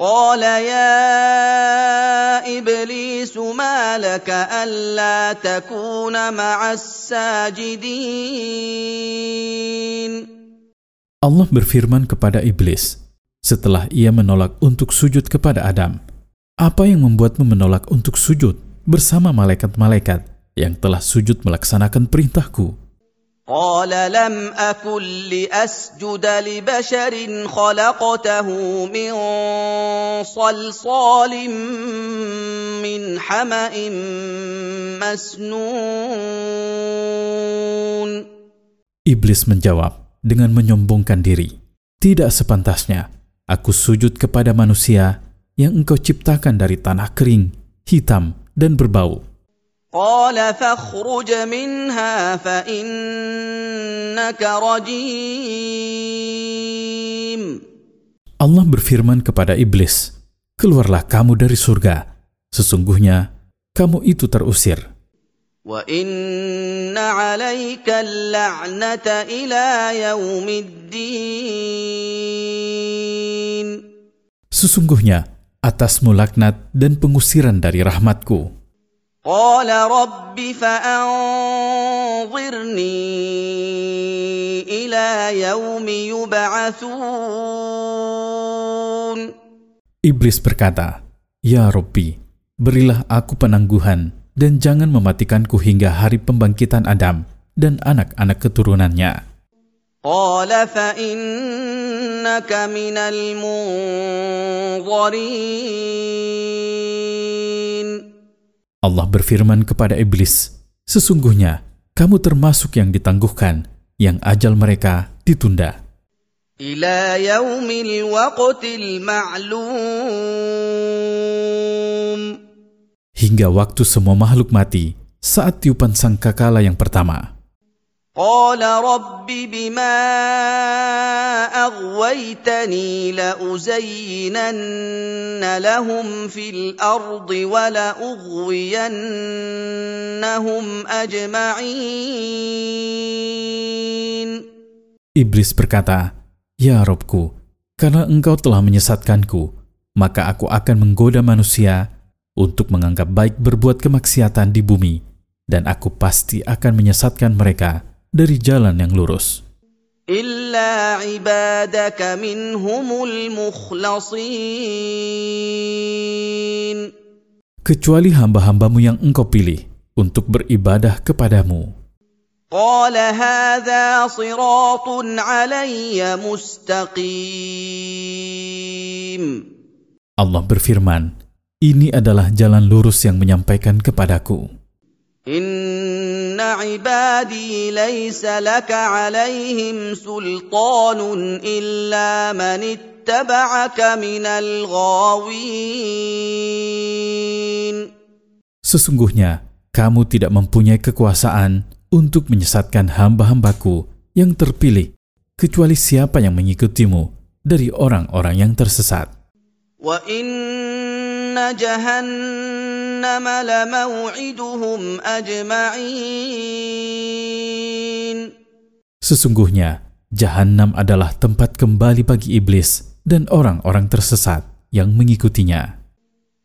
قال يا ابليس ما لك الا تكون مع الساجدين Allah berfirman kepada iblis setelah ia menolak untuk sujud kepada Adam, "Apa yang membuatmu menolak untuk sujud bersama malaikat-malaikat yang telah sujud melaksanakan perintahku?" قال لم اكن لاسجد لبشر خلقته من صلصال من حما مسنون Iblis menjawab dengan menyombongkan diri, "Tidak sepantasnya aku sujud kepada manusia yang engkau ciptakan dari tanah kering, hitam, dan berbau." قال فاخرج منها فانك رجيم Allah berfirman kepada iblis, "Keluarlah kamu dari surga. Sesungguhnya kamu itu terusir, وان عليك اللعنه الى يوم الدين sesungguhnya atasmu laknat dan pengusiran dari rahmatku." قال رب فانظرني الى يوم يبعثون Iblis berkata, "Ya Robbi, berilah aku penangguhan dan jangan mematikanku hingga hari pembangkitan Adam dan anak-anak keturunannya." قال فانك من المنظرين Allah berfirman kepada iblis, "Sesungguhnya kamu termasuk yang ditangguhkan, yang ajal mereka ditunda." Ila. Hingga waktu semua makhluk mati saat tiupan sangkakala yang pertama. قال رب بما اغويتني لازينن لهم في الارض ولاغوينهم اجمعين Iblis berkata, "Ya Robku, karena engkau telah menyesatkanku, maka aku akan menggoda manusia untuk menganggap baik berbuat kemaksiatan di bumi, dan aku pasti akan menyesatkan mereka dari jalan yang lurus. الا عبادك منهم المخلصين Kecuali hamba-hambamu yang engkau pilih untuk beribadah kepadamu. قال هذا صراط علي مستقيم Allah berfirman, ini adalah jalan lurus yang menyampaikan kepadaku. ان عبادي ليس لك عليهم سلطان الا من اتبعك من الغاوين Sesungguhnya, kamu tidak mempunyai kekuasaan untuk menyesatkan hamba-hambaku yang terpilih, kecuali siapa yang mengikutimu dari orang-orang yang tersesat. وان جهنم لموعدهم اجمعين Sesungguhnya, Jahanam adalah tempat kembali bagi iblis dan orang-orang tersesat yang mengikutinya.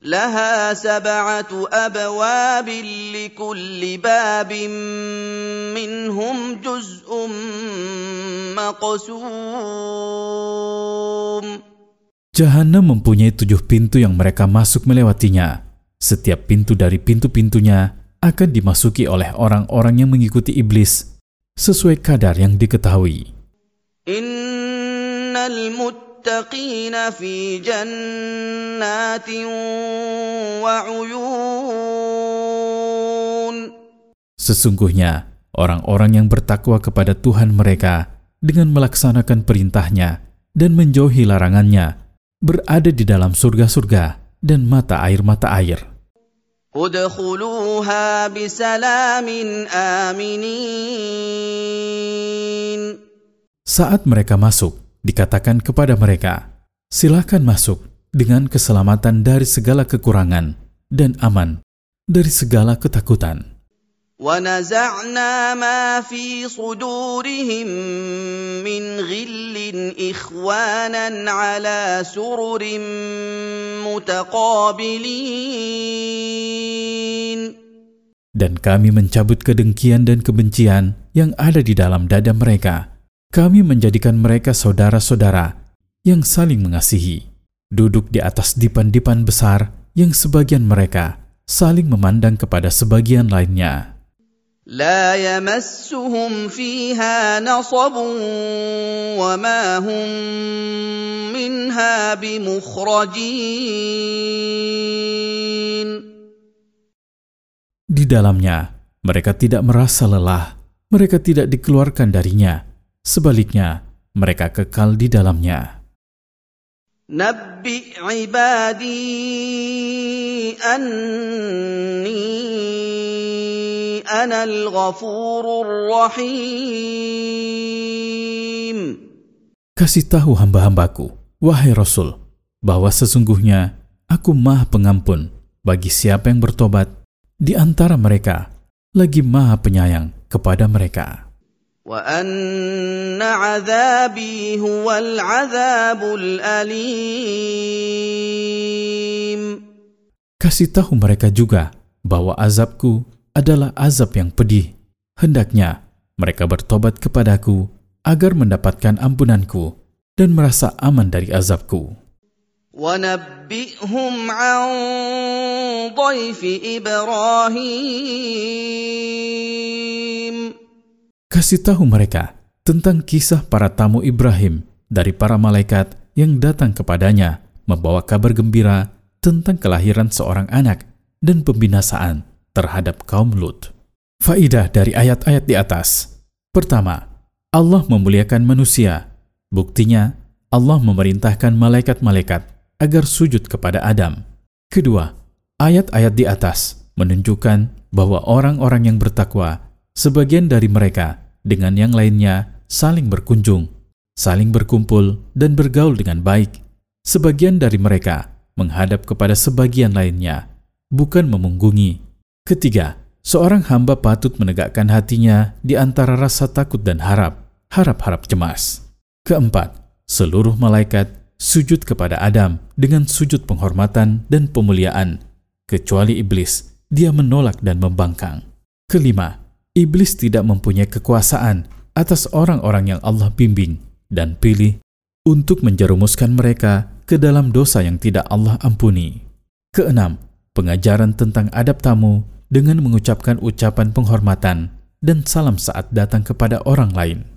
لها سبعه ابواب لكل باب منهم جزء مقسوم Jahannam mempunyai tujuh pintu yang mereka masuk melewatinya. Setiap pintu dari pintu-pintunya akan dimasuki oleh orang-orang yang mengikuti iblis sesuai kadar yang diketahui. Innal muttaqina fi jannatin wa uyun. Sesungguhnya, orang-orang yang bertakwa kepada Tuhan mereka dengan melaksanakan perintahnya dan menjauhi larangannya berada di dalam surga-surga dan mata air-mata air. Saat mereka masuk, dikatakan kepada mereka, Silahkan masuk dengan keselamatan dari segala kekurangan dan aman dari segala ketakutan. ونزعنا ما في صدورهم من غل اخوانا على سرر متقابلين Dan kami mencabut kedengkian dan kebencian yang ada di dalam dada mereka. Kami menjadikan mereka saudara-saudara yang saling mengasihi, duduk di atas dipan-dipan besar yang sebagian mereka saling memandang kepada sebagian lainnya. لا يمسهم فيها نصب وما هم منها بمخرجين Di dalamnya, mereka tidak merasa lelah, mereka tidak dikeluarkan darinya. Sebaliknya, mereka kekal di dalamnya. نبئ عبادي أني أنا الغفور الرحيم Kasih tahu hamba-hambaku, wahai Rasul, bahwa sesungguhnya aku maha pengampun bagi siapa yang bertobat di antara mereka, lagi maha penyayang kepada mereka. وأن عذابي هو العذاب الأليم Kasih tahu mereka juga bahwa azabku adalah azab yang pedih. Hendaknya mereka bertobat kepadaku agar mendapatkan ampunanku dan merasa aman dari azabku. ونبئهم عن ضيف إبراهيم Kasih tahu mereka tentang kisah para tamu Ibrahim dari para malaikat yang datang kepadanya membawa kabar gembira tentang kelahiran seorang anak dan pembinasaan terhadap kaum Lut. Faidah dari ayat-ayat di atas. Pertama, Allah memuliakan manusia. Buktinya, Allah memerintahkan malaikat-malaikat agar sujud kepada Adam. Kedua, ayat-ayat di atas menunjukkan bahwa orang-orang yang bertakwa sebagian dari mereka dengan yang lainnya saling berkunjung, saling berkumpul, dan bergaul dengan baik. Sebagian dari mereka menghadap kepada sebagian lainnya, bukan memunggungi. Ketiga, seorang hamba patut menegakkan hatinya di antara rasa takut dan harap, harap-harap cemas. Keempat, seluruh malaikat sujud kepada Adam dengan sujud penghormatan dan pemuliaan, kecuali iblis, dia menolak dan membangkang. Kelima, iblis tidak mempunyai kekuasaan atas orang-orang yang Allah bimbing dan pilih untuk menjerumuskan mereka ke dalam dosa yang tidak Allah ampuni. Keenam, pengajaran tentang adab tamu dengan mengucapkan ucapan penghormatan dan salam saat datang kepada orang lain.